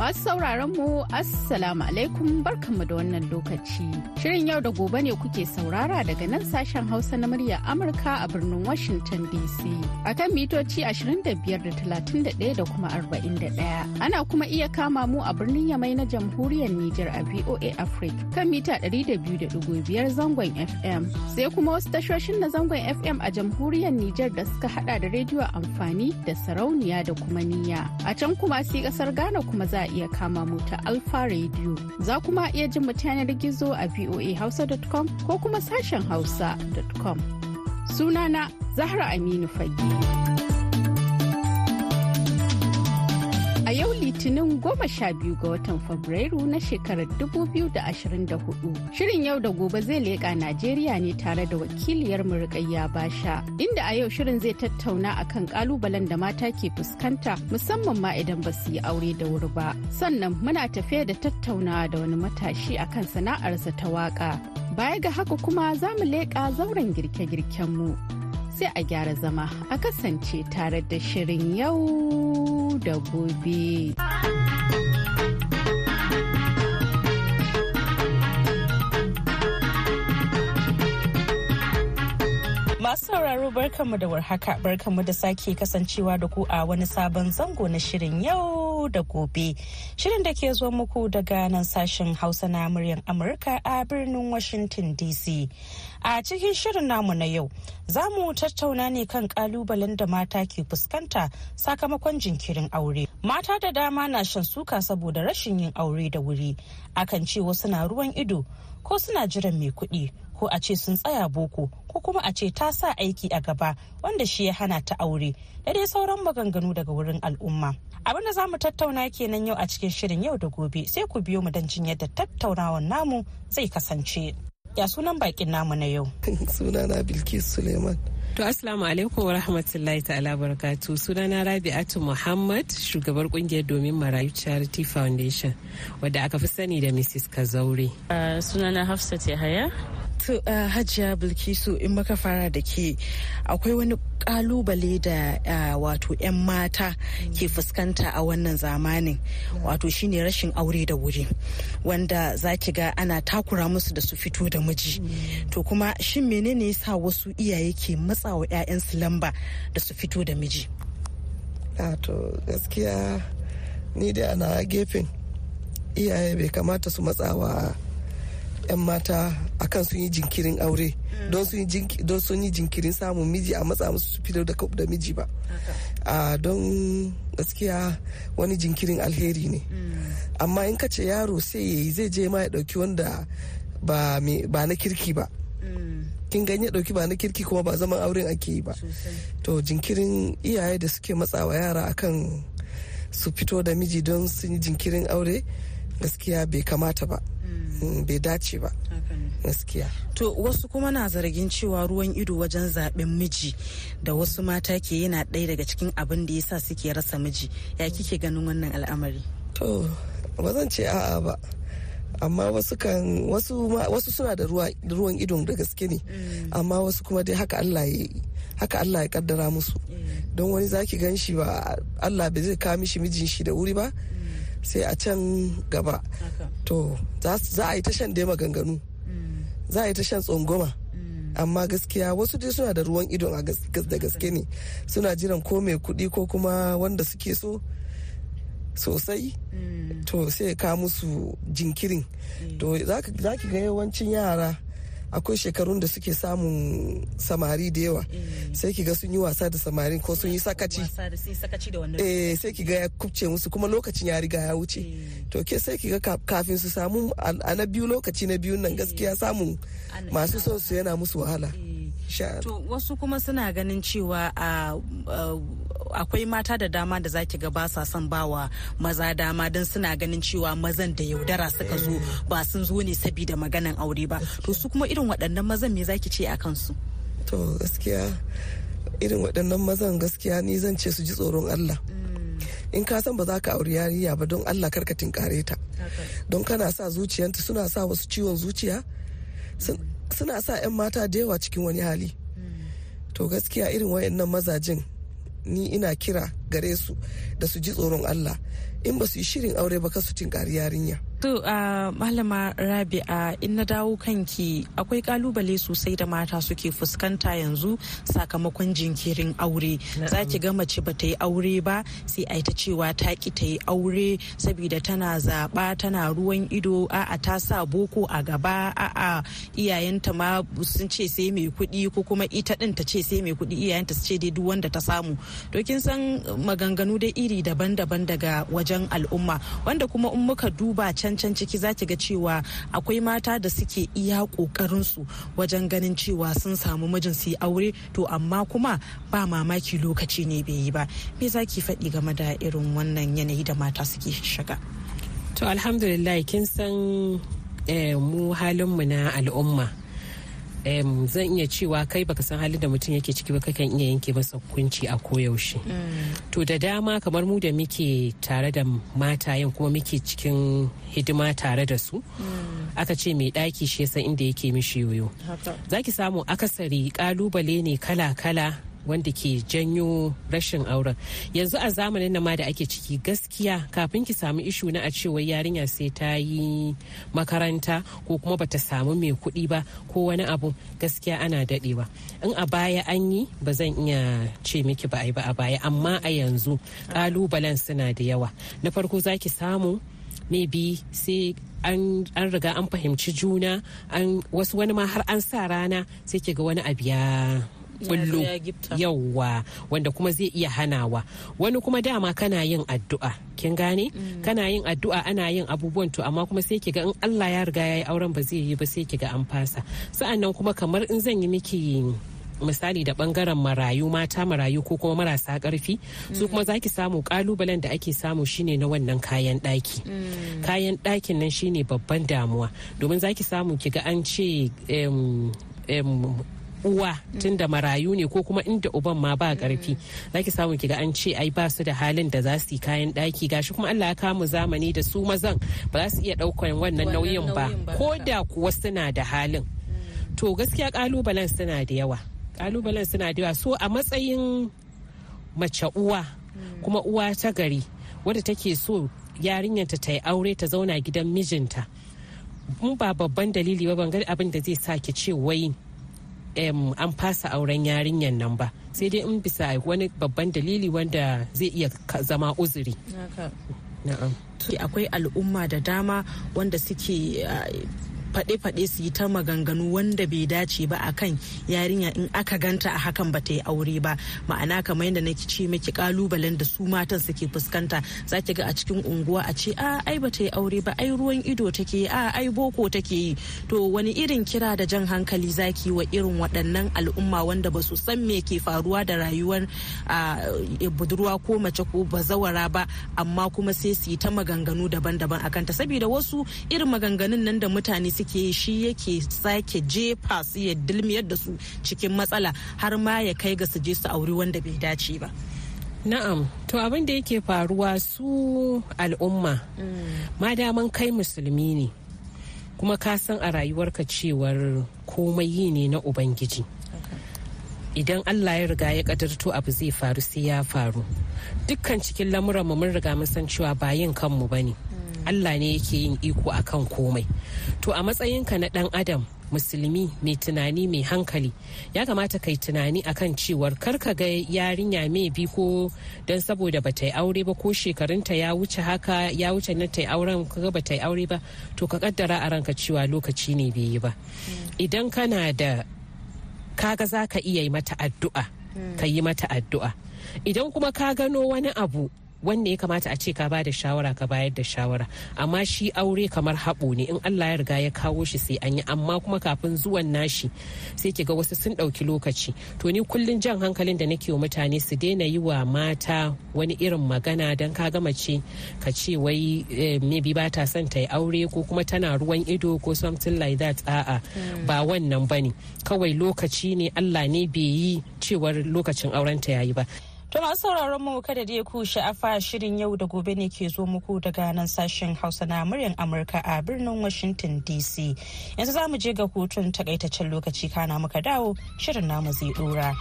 Masu sauraron mu Assalamu alaikum barkanmu da wannan lokaci. Shirin yau da gobe ne kuke saurara daga nan sashen Hausa na murya Amurka a birnin Washington DC. A kan mitoci 25.31 da kuma 41. Ana kuma iya kama mu a birnin Yamai na jamhuriyar Nijar a VOA Africa kan mita 200.5 zangon FM. Sai kuma wasu tashoshin na zangon FM a jamhuriyar Nijar da suka hada da rediyo amfani da sarauniya da kuma niyya. A can kuma sai ƙasar Ghana kuma za iya kama mu ta Alfa Radio. Za kuma iya jin mu ta yanar gizo a voahausa.com ko kuma sashen hausa.com. Sunana Zahra Aminu Fage. Litinin goma sha biyu ga watan Fabrairu na shekarar 2024. Shirin yau da gobe zai leƙa Najeriya ne tare da wakiliyar Murƙayya Basha. Inda a yau shirin zai tattauna akan ƙalubalen da mata ke fuskanta musamman ma idan ba su yi aure da wuri ba. Sannan muna tafe da tattaunawa da wani matashi akan sana'arsa ta waƙa. Baya ga haka kuma za mu leƙa zauren girke-girkenmu. Sai a gyara zama a kasance tare da shirin yau da gobe. Masu sauraro barkanmu da warhaka barkanmu da sake kasancewa da ku a wani sabon zango na shirin yau da gobe. Shirin da ke zuwa muku daga nan sashen Hausa na muryar Amurka a birnin Washington DC. A cikin shirin namu na yau, za mu tattauna ne kan kalubalen da mata ke fuskanta sakamakon jinkirin aure. Mata da dama na shan suka saboda rashin yin aure da wuri. Akan ce wasu na ruwan ido ko suna jiran mai kuɗi ko a ce sun tsaya boko ko kuma a ce ta sa aiki a gaba wanda shi ya hana ta aure da dai sauran maganganu daga wurin al'umma abin da za mu tattauna kenan yau a cikin shirin yau da gobe sai ku biyo mu don jin yadda tattaunawan namu zai kasance ya sunan bakin namu na yau sunana bilkis suleiman To Assalamu alaikum wa rahmatullahi ta'ala barakatu sunana Rabi'atu Muhammad shugabar ƙungiyar domin marayu Charity Foundation wadda aka fi sani da Mrs. Kazaure. Uh, sunana Hafsat Yahaya. To uh, Hajiya Bilkisu in baka fara da ke akwai wani ƙalubale da uh, wato 'yan mata ke fuskanta a wannan zamanin wato shine rashin aure da wuri wanda za ki ga ana takura musu da su fito da miji. To kuma shin menene yasa wasu iyaye ke matsawa 'ya'yansu lamba da su fito da miji? To gaskiya ni da ana gefen iyaye bai kamata su matsawa 'yan mata akan sun yi jinkirin aure. Don sun yi jinkirin samun miji a matsa musu su fito da miji ba. Don gaskiya wani jinkirin alheri ne. Amma in ka ce yaro sai ya yi zai je ma ya ɗauki wanda ba na kirki ba. Kin ganye ɗauki ba na kirki kuma ba zaman auren ake yi ba. To jinkirin iyaye da suke matsawa yara akan su fito da miji don sun yi jinkirin aure gaskiya bai kamata ba. Bai dace ba. Gaskiya. To wasu kuma na zargin cewa ruwan ido wajen zaɓen miji da wasu mata ke yana ɗaya daga cikin abin da yasa suke rasa miji. Ya kike ganin wannan al'amari? To ba zan ce a'a ba. Amma wasu kan wasu wasu suna da ruwan idon da gaske ne. Amma wasu kuma dai haka Allah ya haka Allah ya kaddara musu. Don wani zaki gan shi ba Allah bai zai kawo mishi mijin shi da wuri ba. Sai a can gaba. To za a yi ta shan dai maganganu. Za a yi ta shan tsongoma amma gaskiya wasu dai suna da ruwan idon a da gaske ne. Suna jiran ko mai kuɗi ko kuma wanda suke so sosai. To sai ka musu jinkirin. To za ki ga yawancin yara akwai shekarun da suke samun samari da yawa. Sai ki ga sun yi wasa da samari ko sun yi sakaci. Eh sai ki ga ya kubce musu kuma lokacin ya riga ya wuce. To ke sai ki ga kafin su samu a na biyu lokaci na biyun nan gaskiya samun masu son su yana musu wahala. To wasu kuma suna ganin cewa akwai mata da dama da zaki ga ba sa son bawa maza dama don suna ganin cewa mazan da yaudara suka zo ba sun zo ne sabida maganan aure ba. To su kuma irin waɗannan mazan me zaki ce a kansu? To gaskiya irin waɗannan mazan gaskiya ni zan ce su ji tsoron Allah. In ka san ba za ka auri yarinya ba don Allah kar ka tinkare ta. Don kana sa zuciyanta suna sa wasu ciwon zuciya sun- suna sa 'yan mata da yawa cikin wani hali. To gaskiya irin wayannan mazajin ni ina kira gare su da su ji tsoron Allah. In ba su yi shirin aure ba ka su tinkari yarinya. To a malama Rabi'a in na dawo kanki akwai ƙalubale sosai da mata suke fuskanta yanzu sakamakon jinkirin aure. Za ki ga mace ba ta yi aure ba sai a ta cewa ta ki ta yi aure saboda tana zaɓa tana ruwan ido a'a ta sa boko a gaba a'a iyayenta ma sun ce sai mai kuɗi ko kuma ita ɗin ta ce sai mai kuɗi iyayenta su ce dai duk wanda ta samu. To kin san maganganu da iri daban-daban daga wajen al'umma wanda kuma in muka duba can can ciki za ki ga cewa akwai mata da suke iya ƙoƙarin su wajen ganin cewa sun samu mijin su yi aure to amma kuma ba mamaki lokaci ne bai yi ba me za ki faɗi game da irin wannan yanayi da mata suke shiga To alhamdulillah kin san eh, mu halinmu na al'umma. Zan iya cewa kai baka san halin da mutum yake ciki ba kakan iya yanke masa hukunci a koyaushe. To da dama kamar mu da muke tare da matayen kuma muke cikin hidima tare da su. Aka ce mai ɗaki shi ya san inda yake mishi yoyo. Za ki samu akasari ƙalubale ne kala-kala wanda ke janyo rashin auren. Yanzu a zamanin nan ma da ake ciki gaskiya kafin ki samu ishu na a cewa yarinya sai ta yi makaranta ko kuma bata samu mai kuɗi ba ko wani abu gaskiya ana daɗewa. In a baya an yi ba zan iya ce miki ba a yi ba a baya amma a yanzu ƙalubalen suna da yawa. Na farko za ki samu maybe sai an, riga an fahimci juna wasu wani ma har an sa rana sai ki ga wani abu ya bullo ya gifta. yauwa wanda kuma zai iya hanawa. Wani kuma dama kana yin addu'a kin gane? Kana yin addu'a ana yin abubuwan to amma kuma sai ki ga in Allah ya riga ya yi auren ba zai yi ba sai ki ga an fasa. Sa'annan kuma kamar in zan yi miki misali da ɓangaren marayu mata marayu ko kuma marasa ƙarfi su kuma zaki samu kalubalen da ake samu shine na wannan kayan daki kayan ɗakin nan shine babban damuwa. Domin zaki samu kiga an ce uwa tunda marayu ne ko kuma inda uban ma ba ƙarfi zaki samu kiga an ce ai ba su da halin da za su yi kayan daki gashi kuma Allah ya kamu zamani da su mazan ba za su iya ɗaukan wannan nauyin ba. ko da kuwa suna da halin. To gaskiya kalubalen suna da yawa. Kalubalen suna da yawa. So a matsayin mace uwa kuma uwa ta gari wadda take so yarinyarta ta yi aure ta zauna gidan mijinta. In ba babban dalili ba ban ga abin da zai sa ki ce wai an fasa auren yarinyar nan ba. Sai dai in bisa wani babban dalili wanda zai iya zama uzuri. Na'am. Akwai al'umma da dama wanda suke ah, faɗe-faɗe su yi ta maganganu wanda bai dace ba akan yarinya in aka ganta a hakan ba ta yi aure ba. Ma'ana kamar yadda na ce miki kalubalen da su matan suke fuskanta. Za ki ga a cikin unguwa a ce a ai ba ta yi aure ba ai ruwan ido take yi a ai boko take yi. To wani irin kira da jan hankali zaki wa irin waɗannan al'umma wanda ba su san me ke faruwa da rayuwar ah, budurwa ko mace ko bazawara ba amma kuma sai su yi ta maganganu daban-daban akan ta saboda wasu irin maganganun nan da mutane suke shi yake sake jefa su ya dilmiyar da su cikin matsala har ma ya kai ga su je su auri wanda bai dace ba Na'am, to abin da yake faruwa su al'umma, ma daman kai musulmi ne, kuma ka san a rayuwarka cewar komai yi ne na Ubangiji. Idan Allah ya riga ya kadarto abu zai faru sai ya faru. Dukkan cikin lamuranmu mun riga mun san cewa ba yin kanmu ba ne. Allah ne yake yin iko akan komai. To a matsayinka na ɗan Adam, musulmi mai tunani mai hankali ya kamata kai tunani akan cewar kar ka ga yarinya mai bi ko don saboda bata yi aure ba ko shekarunta ya wuce haka ya wuce na ta yi auren kaga bata yi aure ba to ka kaddara a ranka cewa lokaci ne bai yi ba. Idan kana da kaga za ka iya yi mata addu'a ka yi mata addu'a. Idan kuma ka gano wani abu wanda ya kamata a ce ka ba da shawara ka bayar da shawara. Amma shi aure kamar haɓo ne in Allah ya riga ya kawo shi sai an yi. Amma kuma kafin zuwan nashi sai ki ga wasu sun ɗauki lokaci. To ni kullun jan hankalin da nake wa mutane su daina yi wa mata wani irin magana don ka gama ce ka ce wai maybe ba ta son ta yi aure ko kuma tana ruwan ido ko something like that. A'a ba wannan ba ne kawai lokaci ne Allah ne bai yi cewar lokacin aurenta yayi ba. To masu sauraron mu kada dai ku sha'afa shirin yau da gobe ne ke zo muku daga nan sashen Hausa na muryar Amurka a birnin Washington DC. Yanzu za mu je ga hutun takaitaccen lokaci kana muka dawo shirin namu zai dora.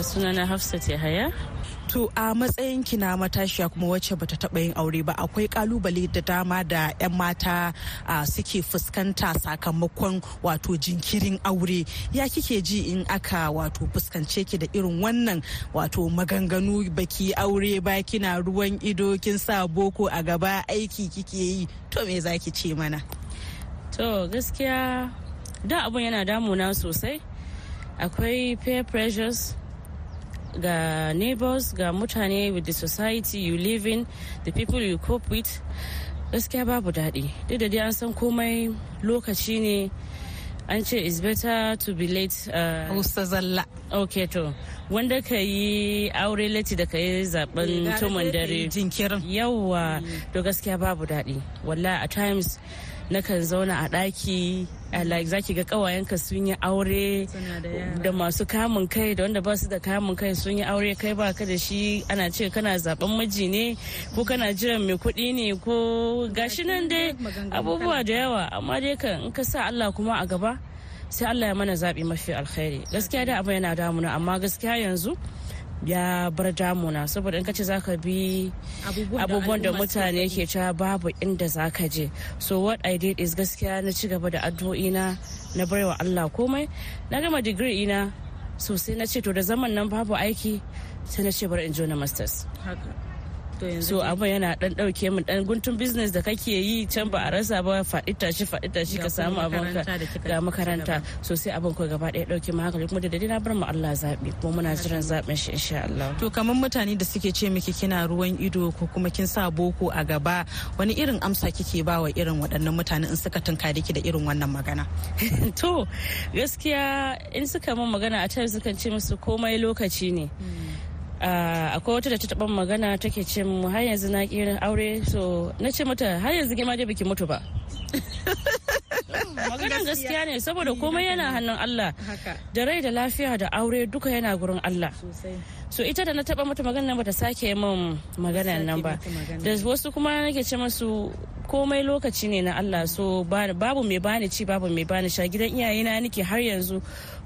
Sunana hafsat yahaya To a matsayin ki na matashiya kuma wacce bata taba yin aure ba akwai ƙalubale da dama da 'yan mata suke fuskanta sakamakon wato jinkirin aure. Ya kike ji in aka wato fuskance ki da irin wannan wato maganganu baki aure ba kina ruwan ido kin sa boko a gaba aiki kike yi to me zaki ce mana? to gaskiya da abun yana damuna sosai akwai peer pressures ga neighbors ga mutane with the society you live in the people you cope with gaskiya babu daɗi. Duk da dai an san komai lokaci ne an ce is better to be late uh, zalla. ok to. Wanda ka yi aure lati da ka yi zaɓen tumun dare. Jinkirin. to gaskiya babu daɗi. Wallahi at times nakan zauna a ɗaki a like zaki ga ƙawayenka sun yi aure da masu kamun kai da wanda ba su da kamun kai sun yi aure kai ba ka da shi ana ce kana zaɓen miji ne ko kana jiran mai kuɗi ne ko gashi nan dai abubuwa da yawa. Amma dai kan in ka sa Allah kuma a gaba sai Allah ya mana zaɓi mafi alkhairi. Gaskiya da abin yana damuna amma gaskiya yanzu ya bar damuna. Saboda in ka ce zaka bi abubuwan da mutane ke cewa babu inda zaka je. So what i did is gaskiya na ci gaba da addu'o'i na na baiwa Allah komai. Na gama digiri ina so sai na ce to da zaman nan babu aiki sai na ce bari in na masters. So abin yana dan ɗauke min dan guntun business da kake yi can ba a rasa ba faɗi tashi faɗi tashi ka samu abin ka ga makaranta. so sai abin ko gaba ɗaya ɗauke mu hankali kuma da dai na bar mu Allah zabi kuma muna jiran zaɓen shi insha Allah. To kamar mutane da suke ce miki kina ruwan ido ko kuma kin sa boko a gaba wani irin amsa kike ba wa irin waɗannan mutane in suka tunkare ki da irin wannan magana. to gaskiya in suka min magana a can sukan ce musu komai lokaci ne. Ah, akwai wata da ta taɓa magana take ce mu har yanzu na ƙirin aure so na ce mata har yanzu ke ma dai biki mutu ba. Maganan gaskiya. ne saboda komai yana hannun Allah. Da rai da lafiya da aure duka yana gurin Allah. So ita da na taba mata magana nan bata sake min maganan nan ba. da wasu kuma nake ce masu komai lokaci ne na Allah so ba- babu mai bani ci babu mai bani sha. Gidan iyayena nake har yanzu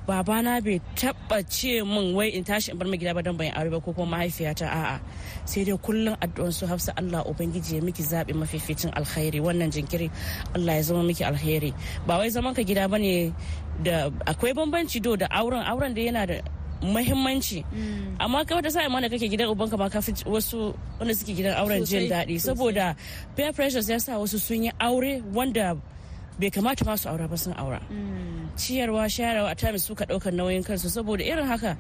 babana bai taba ce min wai in tashi in bar mai gida ba don ban yi aure ba ko kuma mahaifiyata a'a. Sai dai kullum addu'an su hafsa Allah ubangiji ya miki zabi mafificin alkhairi. Wannan jinkiri Allah ya zama miki alkhairi ba wai zaman ka gida ba ne da akwai bambanci do da auren. Auren da yana da mahimmanci amma kai wata sa'in ma da kake gidan ubanka ma kafi wasu wanda suke gidan auren jin daɗi. saboda peer pressures ya sa wasu sun yi aure wanda bai kamata ma su aura ba sun aura. Ciyarwa shayarwa a times suka ɗaukar nauyin kansu. Saboda irin haka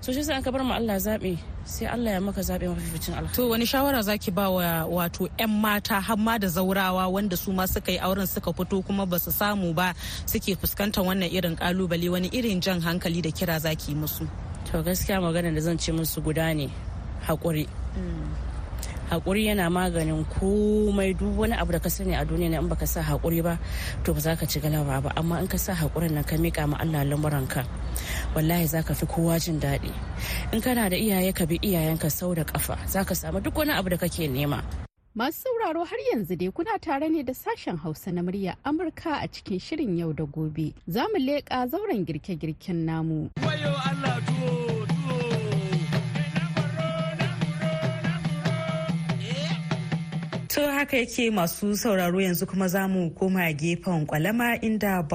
so shi an ka bar mu Allah zaɓi sai Allah ya maka zaɓi mafificin alkhairi. To wani shawara zaki ba wa wato 'yan mata har ma da zaurawa wanda su ma suka yi auren suka fito kuma ba su samu ba suke fuskantar wannan irin ƙalubale wani irin jan hankali da kira zaki musu. to gaskiya magana da zan ce musu guda ne haƙuri. Haƙuri yana maganin komai. Duk wani abu da ka sani a duniya in baka sa haƙuri ba to ba za ka ci galaba ba. Amma in ka sa haƙurin nan ka miƙa ma Allah lamuranka wallahi za ka fi kowa jin daɗi. In kana da iyaye ka bi iyayenka sau da ƙafa. Za ka samu duk wani abu da kake nema. Masu sauraro har yanzu dai kuna tare ne da sashen Hausa na murya Amurka a cikin shirin yau da gobe. Za mu leƙa zauren girke-girken namu. To haka yake masu sauraro yanzu kuma za mu koma gefen kwalama inda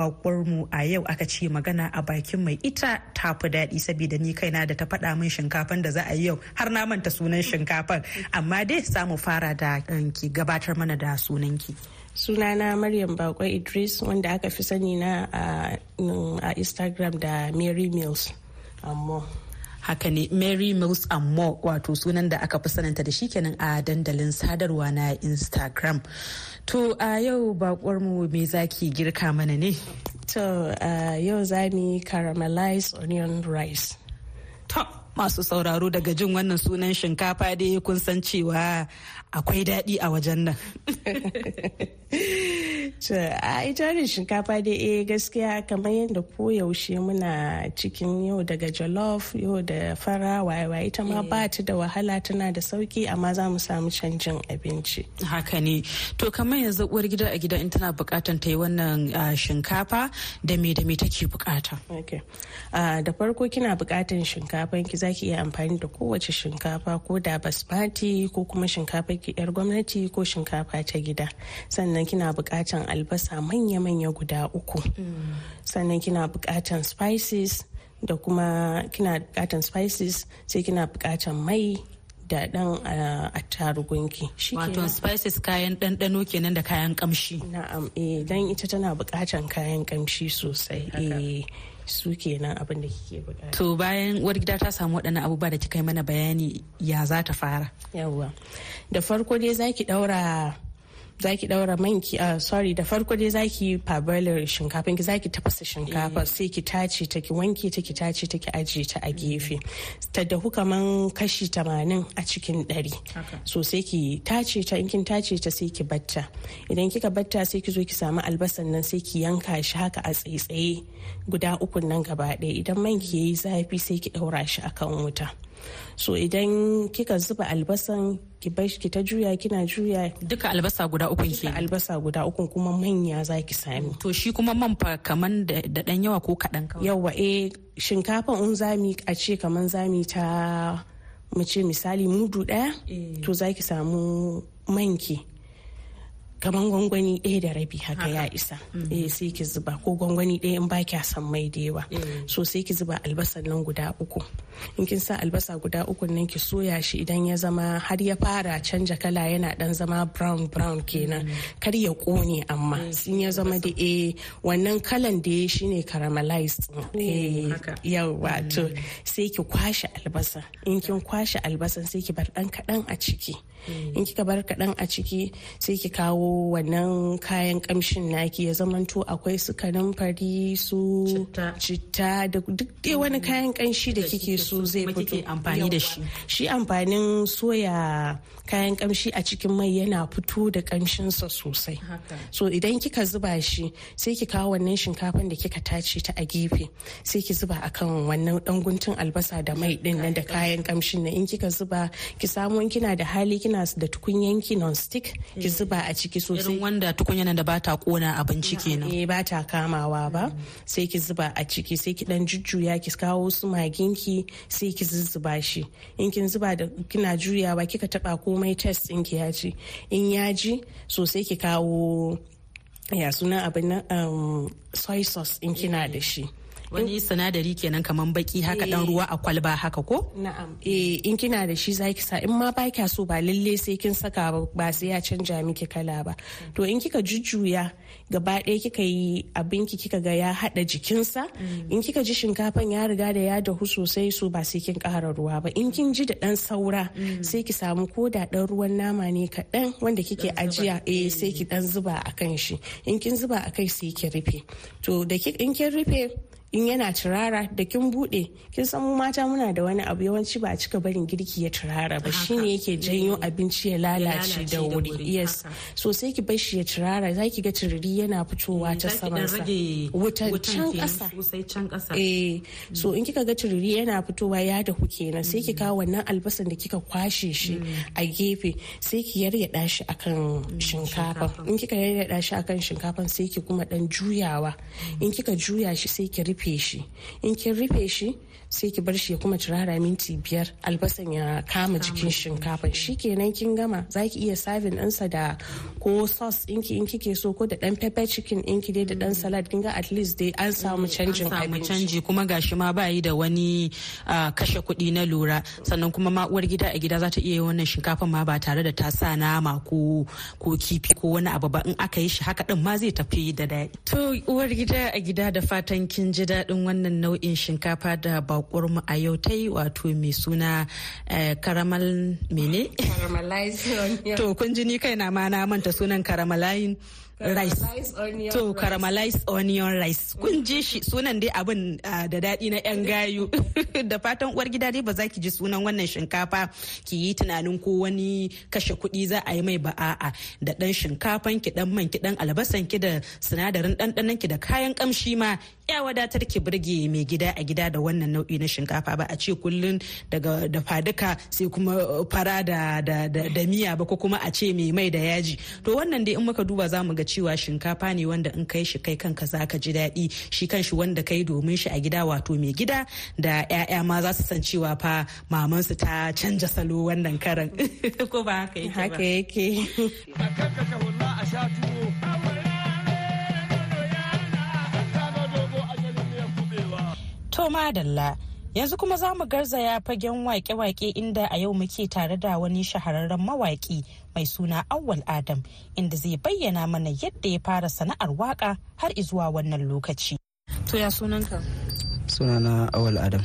mu a yau aka ce magana a bakin mai ita ta fi daɗi saboda ni kaina da ta faɗa min shinkafan da za a yi yau har na manta sunan shinkafan amma dai samu fara da ki gabatar mana da sunanki. sunana maryam bakwai idris wanda aka fi sani na a instagram da mary mills amma haka ne mary mills and more wato sunan da aka fi sananta da shi kenan a dandalin sadarwa na instagram. To a yau bakwar mu me zaki girka mana ne? To yau za mu caramelize onion rice. To masu sauraro daga jin wannan sunan shinkafa dai kun san cewa akwai daɗi a wajen nan. A ita ne shinkafa dai eh gaskiya kamar yadda koyaushe muna cikin yau daga jollof yau da fara wayewa ita ma ba ta da wahala tana da sauƙi amma za mu samu canjin abinci. Haka ne. To kamar yanzu uwar gida a gida in tana bukatan ta yi wannan shinkafa da me da me take buƙata okay. da farko kina bukatan shinkafan ki zaki iya amfani da kowace shinkafa ko da basmati ko kuma shinkafa ki yar gwamnati ko shinkafa ta gida. Sannan kina bukatan albasa manya-manya guda uku. Sannan kina bukatan spices da kuma kina bukatan spices sai kina bukatan mai da dan attarugunki wato spices kayan ɗanɗano kenan da kayan kamshi na'am eh dan ita tana bukatan kayan kamshi sosai eh. Su kenan abin da kike buƙata. To bayan uwar gida ta samu waɗannan abubuwa da kika yi mana bayani ya za ta fara. Yawwa. Da farko dai zaki ɗaura zaki daura manki uh, sorry da farko dai zaki fabalar shinkafin ki zaki tafasa shinkafa sai ki tace ta ki wanke ta ki tace ta ki ajiye ta a gefe. Ta dahu kaman kashi tamanin a cikin ɗari. So sai ki tace ta in kin tace ta sai ki batta. Idan kika batta sai ki zo ki samu albasan nan sai ki yanka shi haka a tsaitsaye guda uku nan gaba ɗaya. Idan man ki yayi zafi sai ki ɗaura shi akan wuta. So idan kika zuba albasan ki bar ki ta juya kina juya. Duka albasa guda uku ke albasa guda uku kuma manya za ki sami. To shi kuma man fa kaman da dan yawa ko kadan kawai? Yawa eh shinkafan in zami a ce kaman zami ta mu ce misali mudu ɗaya to za ki samu manki kaman gwangwani ɗaya da rabi haka ya isa. Eh sai ki zuba. Ko gwangwani ɗaya in ba kya san mai da yawa. So sai ki zuba albasan nan guda uku. In kin sa albasa guda uku nan ki soya shi idan ya zama har ya fara canja kala yana dan zama brown brown kenan. Kar ya ƙone amma. In ya zama da eh wannan kalan da ya shine caramelized. Eh yawa to sai ki kwashe albasa. In kin kwashe albasan sai ki bar dan kadan a ciki. In kika bar kadan a ciki sai ki kawo wannan kayan kamshin naki ya zamanto akwai su fari su citta. da duk dai wani kayan kanshi da kike so zai fito. amfani da shi. Shi amfanin soya kayan kamshi a cikin mai yana fito da kamshinsa sosai. So idan kika zuba shi sai ki kawo wannan shinkafan da kika tace ta a gefe sai ki zuba akan wannan dan guntun albasa da mai ɗin nan da kayan kamshin nan. In kika zuba ki samu in kina da hali kina da tukunyanki non stick ki zuba a ciki sosai. Irin wanda tukunya da bata kona abinci kenan. eh bata kamawa ba. Sai ki zuba a ciki sai ki dan jujjuya ki kawo su maginki sai ki zuzzuba shi. In kin zuba da kina juyawa kika taba komai test din ki ya ci in ya ji so sai ki kawo ya suna abin nan um, soy sauce in kina da shi. Wani sinadari kenan kaman baki haka dan ruwa a kwalba haka ko? Na'am. Eh in kina da shi zaki sa. In ma ba kya so ba lalle sai kin saka ba sai ya canja miki kala ba. To in kika jujjuya gaba ɗaya kika yi abinki kika ga ya haɗa jikinsa. In kika ji shinkafan ya riga da ya dahu sosai so ba sai kin ƙara ruwa ba. In kin ji da ɗan saura sai ki samu ko da ɗan ruwan nama ne kaɗan wanda kike ajiya eh sai ki ɗan zuba a kan shi. In kin zuba a kai sai ki rufe. To da in kin rufe in yana turara da kin buɗe kin san mu mata muna da wani abu yawanci ba a cika barin girki ya turara ba. Shine yake janyo abinci ya lalace da wuri. yes. so sai ki bar shi ya turara zaki ga tururi yana fitowa ta saman sa. wutan can kasa eh so in kika ga tururi yana fitowa ya dahu kenan sai ki kawo wannan albasan da kika kwashe shi a gefe sai ki yaryada shi akan shinkafa in kika yaryada shi akan shinkafan sai ki kuma dan juyawa. In kika juya shi sai ki rufe shi in sai ki bar shi ya kuma turara minti biyar. Albasan ya kama jikin shinkafan. shi. Kenan kin gama za ki iya serving ɗinsa da ko sauce ɗinki in kike so ko da ɗan pepper chicken ɗinki dai da ɗan salad. Kin ga at least dai an samu canjin samu abinci. canji kuma gashi ma ba yi da wani ah, kashe kuɗi na lura. Sannan kuma ma uwar gida a gida za ta iya wannan shinkafa ma ba tare da ta sa nama ko ko kifi ko wani abu ba. In aka yi shi haka din ma zai tafi da daɗi. To uwar gida a gida da fatan kin ji daɗin wannan nau'in shinkafa da bakuwar mu a yau ta yi wato mai suna eh, karamal mene? To kun ji ni kaina ma na manta sunan karamalayin rice. To caramelized onion rice. Kun ji shi sunan dai abin ah, da daɗi na 'yan gayu. da fatan uwar gida dai ba za ki ji sunan wannan shinkafa ki yi tunanin ko wani kashe kuɗi za a yi mai ba a'a da ɗan shinkafan ki ɗan man ki ɗan albasan ki da sinadarin ɗanɗanon ki da kayan ƙamshi ma ya wadatar ki burge mai gida a gida da wannan nau'i na shinkafa ba a ce kullun daga da faduka sai kuma uh, fara da, da, miya ba ko kuma a ce mai mai da yaji. To wannan dai in muka duba za mu ga cewa shinkafa ne wanda in kai shi kai kanka za ka ji daɗi. Shi kanshi wanda kai domin shi a gida wato mai gida da 'ya'ya ma za su san cewa fa mamansu ta canja salo wannan karan. Ko ba haka yake ba? Haka yake. To madalla yanzu kuma za mu garzaya fagen wake-wake inda a yau muke tare da wani shahararren mawaki mai suna Awwal Adam inda zai bayyana mana yadda ya fara sana'ar waƙa har izuwa wannan lokaci. To ya sunanka? sunana awal adam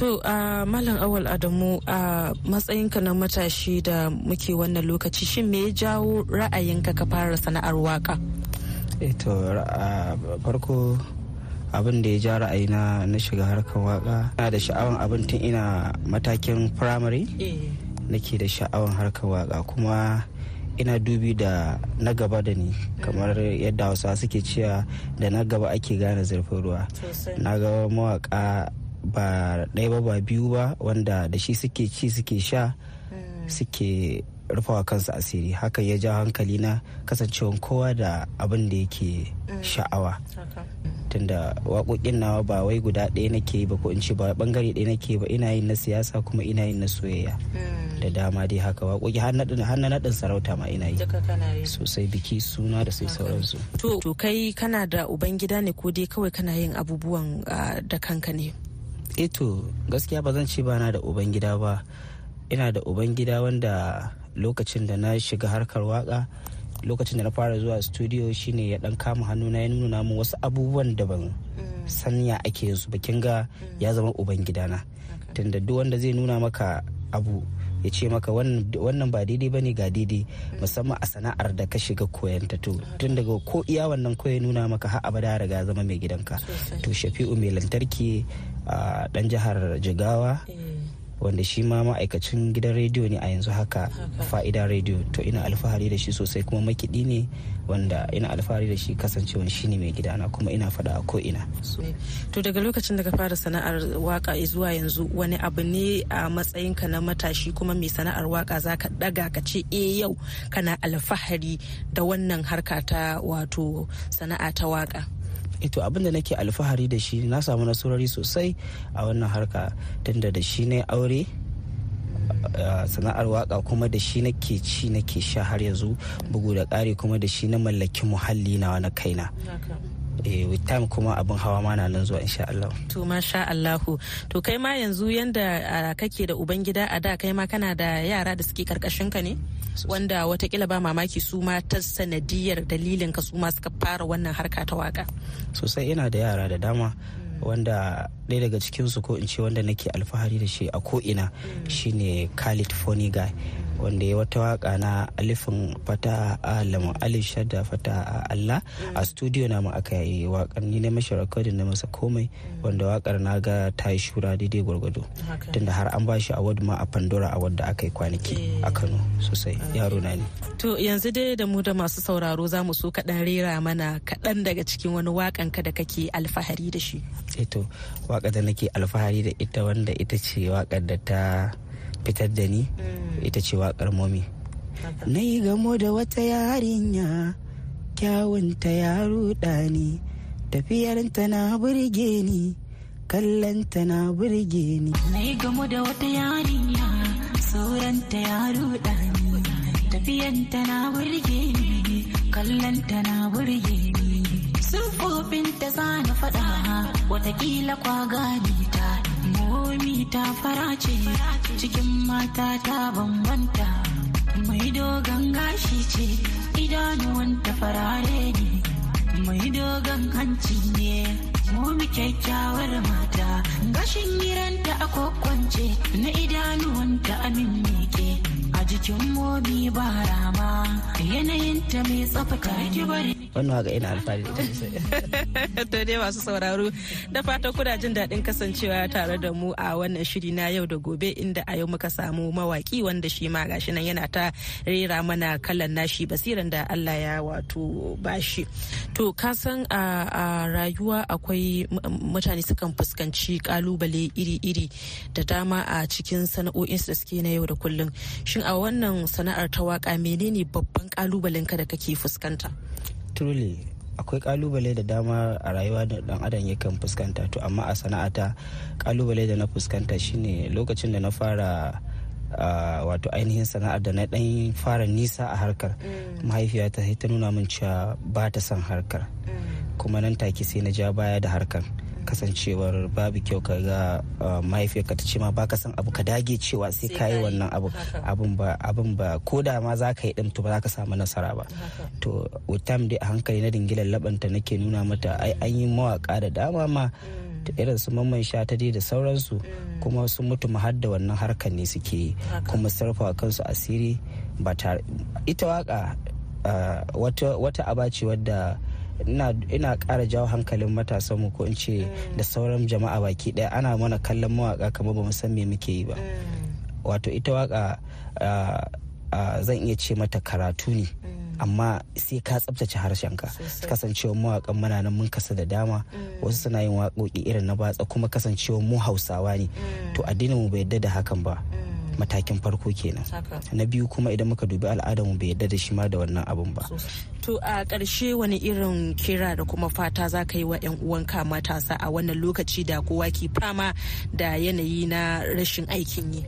To a Malam Awal Adamu a matsayinka na matashi da muke wannan lokaci shin me ya jawo ra'ayinka ka fara sana'ar waƙa? Eh, to a farko abin da ya ja ra'ayina na shiga harkar waƙa ina da sha'awan abin tun ina matakin firamare. Nake da sha'awan harkar waƙa kuma ina dubi da na gaba da ni. Kamar yadda hausa suke cewa da na gaba ake gane zurfin ruwa. Na ga mawaka ba ɗaya ba ba biyu ba wanda da shi suke ci suke sha suke rufawa kansu asiri. Hakan ya ja hankali na kasancewan kowa da abin da yake sha'awa. Tunda waƙoƙin nawa ba wai guda ɗaya nake ba ko in ce ba ɓangare ɗaya nake ba. Ina yin na siyasa kuma ina yin na soyayya. Da dama dai haka waƙoƙi. Har na naɗin sarauta ma ina yi. Sosai biki suna da sai sauransu. To, kai kana da uban gida ne ko dai kawai kana yin abubuwan da kanka ne? eto gaskiya ba zan ce ba na da uban gida ba. Ina da uban gida wanda lokacin da na shiga harkar waƙa lokacin da na fara zuwa studio shine ya dan kama hannu na ya nuna min wasu abubuwan da ban sanya ake yin su ba. Kin ga ya zama uban gidana tunda duk wanda zai nuna maka abu ya ce maka wannan ba daidai ba ne ga daidai. Musamman a sana'ar da ka shiga koyan ta to. Tun daga ko iya wannan ko ya nuna maka har abada ya riga ya zama mai gidanka. To shafi'u mai lantarki a dan jihar jigawa. Wanda shi ma ma'aikacin gidan rediyo ne a yanzu haka fa'ida rediyo. To ina alfahari da shi sosai kuma makiɗi ne wanda ina alfahari da shi kasancewa shi ne mai gidana kuma ina faɗa a ko'ina. To daga lokacin da ka fara sana'ar waƙa zuwa yanzu wani abu ne a matsayinka na matashi kuma mai sana'ar waƙa za ka daga ka ce e yau kana alfahari da wannan harka ta wato sana'a ta waƙa. Ito abin da nake alfahari da shi na samu nasarori sosai a wannan harka tunda da shi ne aure a sana'ar waƙa kuma da shi nake ci nake sha har yanzu bugu da ƙari kuma da shi na mallaki muhalli nawa na kaina. Eh with time kuma abin hawa ma na nan zuwa insha Allah To masha Allahu. To kai ma yanzu yanda kake da ubangida a da kai ma kana da yara da suke ƙarƙashin ka ne? Wanda wataƙila ba mamaki su ma ta sanadiyar dalilin ka su ma suka fara wannan harka ta waƙa. sosai ina da yara da dama wanda ɗaya daga cikinsu ko in ce wanda nake alfahari da shi a ko'ina shine khalid funny guy wanda ya wata waƙa na alifin fata a lamun alif shadda fata a Allah. A studio na mu aka yi waƙar ni na mashi recording na masa komai wanda waƙar na ga ta yi shura daidai gwargwado. Tunda har an bashi award ma a Pandora award da aka yi kwanaki a Kano sosai. Yaro na ne. To yanzu dai da mu da masu sauraro za mu so kaɗan rera mana kaɗan daga cikin wani waƙan ka da kake alfahari da shi. eto waƙa da nake alfahari da ita wanda ita ce waƙar da ta fitar da ni ita ce waƙar momi na yi gamo da wata yarinya kyawunta ya ruɗa ni tafiyarta na burge ni kallonta na burge ni. Na yi gamu da wata yarinya sauranta ya ruɗa ni tafiyanta na burge ni kallonta na burge ni. Siffofinta za na faɗa wataƙila kwa gani ta. Momi ta fara ce cikin mata ta bambanta. Mai dogon gashi ce idanuwanta farare ne. Mai dogon hanci ne momi kyakkyawar mata. Gashin giranta a kwakwance na idanuwanta amin meke a jikin momi ba rama yanayinta mai tsafta ki bari wannan waƙa ina alfahari da to dai masu sauraro da fatan kuna jin daɗin kasancewa tare da mu a wannan shiri na yau da gobe inda a yau muka samu mawaki wanda shi ma gashi nan yana ta rera mana kalan nashi basiran da Allah ya wato bashi to ka san a rayuwa akwai mutane sukan fuskanci ƙalubale iri-iri da dama a cikin sana'o'insu da suke na yau da kullum. Shin a wannan sana'ar ta waƙa menene babban kalubalen ka da kake fuskanta? Truly akwai ƙalubale da dama a rayuwa da dan adam yakan fuskanta. To amma a sana'ata ƙalubale da na fuskanta shine lokacin da na fara uh, wato ainihin sana'ar da na dan fara nisa a harkar mahaifiyata ta nuna min cewa ba ta son harkar. Kuma nan take sai na ja baya da harkar. Kasancewar babu kyau ka ga mahaifiyarka ta ce ma baka san abu ka dage cewa sai ka yi wannan abu. abun ba abun ba ko da ma za ka yi din to ba za ka samu nasara ba. To time dai a hankali na dingilan labanta nake nuna mata ai an yi mawaka da dama ma. Da irin su mamman sha ta da sauransu kuma sun mutu har da wannan harkar ne suke yi. Kuma sarrafa kansu asiri ba tare ita waƙa wata aba ce wadda ina ƙara jawo hankalin matasanmu ko in ce da sauran jama'a baki ɗaya. Ana mana kallon mawaka kamar ba mu san me muke yi ba. Wato ita waƙa zan iya ce mata karatu ne amma sai ka tsabtace harshenka. Kasancewa mawakan mana nan mun kasa da dama. Wasu suna yin waƙoƙi irin na batsa kuma kasancewa mu hausawa ne. To addinin mu bai yadda da hakan ba. Matakin farko kenan. Na biyu kuma idan muka dubi al'adarmu bai yadda da shi ma da wannan abun ba. To a ƙarshe wani irin kira da kuma fata za ka yi wa 'yan uwanka matasa a wannan lokaci da kowa ke fama da yanayi na rashin aikin yi?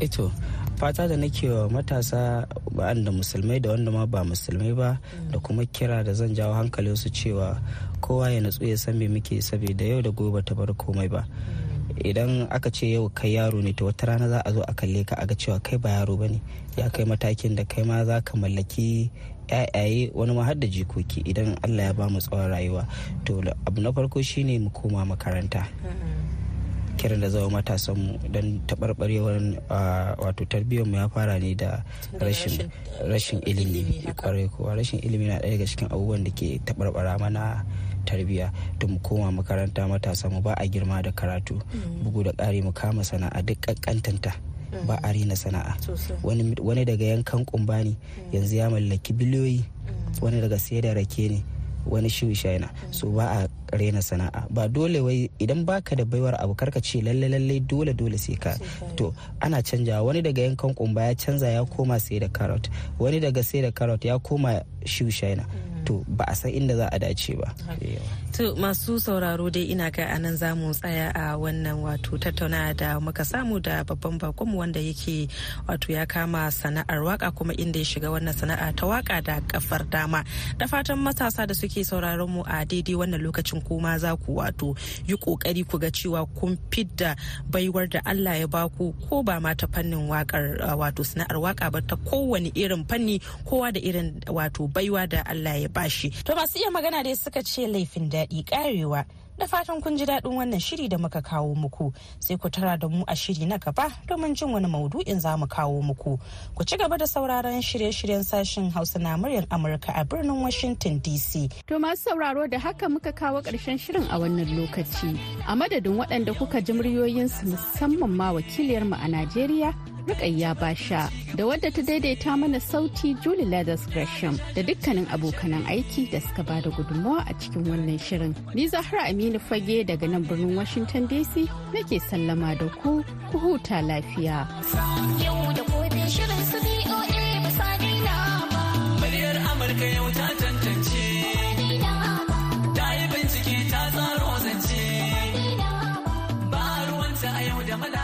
Ito fata da nake wa matasa da musulmai da wanda ma ba musulmai ba da kuma kira da zan jawo hankalin su cewa kowa ya natsu ya san me muke saboda yau da gobe ta bar komai ba. Idan aka ce yau kai yaro ne to wata rana za a zo a kalle ka a ga cewa kai ba yaro ba ne ya kai matakin da kai ma za ka mallaki yayaye wani ma har da jikoki idan allah ya ba mu tsawon rayuwa. To abu na farko shine mu koma makaranta. Kiran da zama matasanmu don taɓarɓarewar wato tarbiyyarmu ya fara ne da rashin ilimi ƙwarai kuwa rashin ilimi na ɗaya daga cikin abubuwan da ke taɓarɓara mana tarbiyya. Da mu koma makaranta matasa mu ba a girma da karatu. Bugu da ƙari mu kama sana'a duk ƙanƙantanta. Ba a rina sana'a. Wani daga yankan kumbani yanzu ya mallaki biliyoyi. Wani daga sai da rake ne. Wani shi shaina. So ba a rena sana'a. Ba dole wai idan baka da baiwar abu kar ka ce lalle lalle dole dole sai ka. To ana canjawa wani daga yankan kumba ya canza ya koma sai da carrot. Wani daga sai da carrot ya koma shi shaina to ba a san inda za a dace ba. To masu sauraro dai ina ga a nan za mu tsaya a wannan wato tattauna da muka samu da babban bakonmu wanda yake wato ya kama sana'ar waƙa kuma inda ya shiga wannan sana'a ta waƙa da kafar dama. Da fatan matasa da suke sauraron mu a daidai wannan lokacin kuma za ku wato yi ƙoƙari ku ga cewa kun fidda baiwar da Allah ya baku ko ba ma ta fannin waƙar wato sana'ar waƙa ba ta kowane irin fanni kowa da irin wato baiwa da Allah ya bashi to masu iya magana dai suka ce laifin daɗi karewa Da fatan kun ji daɗin wannan shiri da muka kawo muku sai ku tara da mu a shiri na gaba domin jin wani maudu'in za mu kawo muku. Ku ci gaba da sauraron shirye-shiryen sashen Hausa na muryar Amurka a birnin Washington DC. To masu sauraro da haka muka kawo ƙarshen shirin a wannan lokaci. A madadin waɗanda kuka ji muryoyinsu musamman ma wakiliyarmu a Najeriya Rukayya Basha da wadda ta daidaita mana sauti Julie Ladders Gresham da dukkanin abokanan aiki da suka ba da gudunmawa a cikin wannan shirin. Ni Zahra Aminu Fage daga nan birnin Washington DC nake sallama da ku ku huta lafiya. Yau da shirin su ba. Amurka yau ta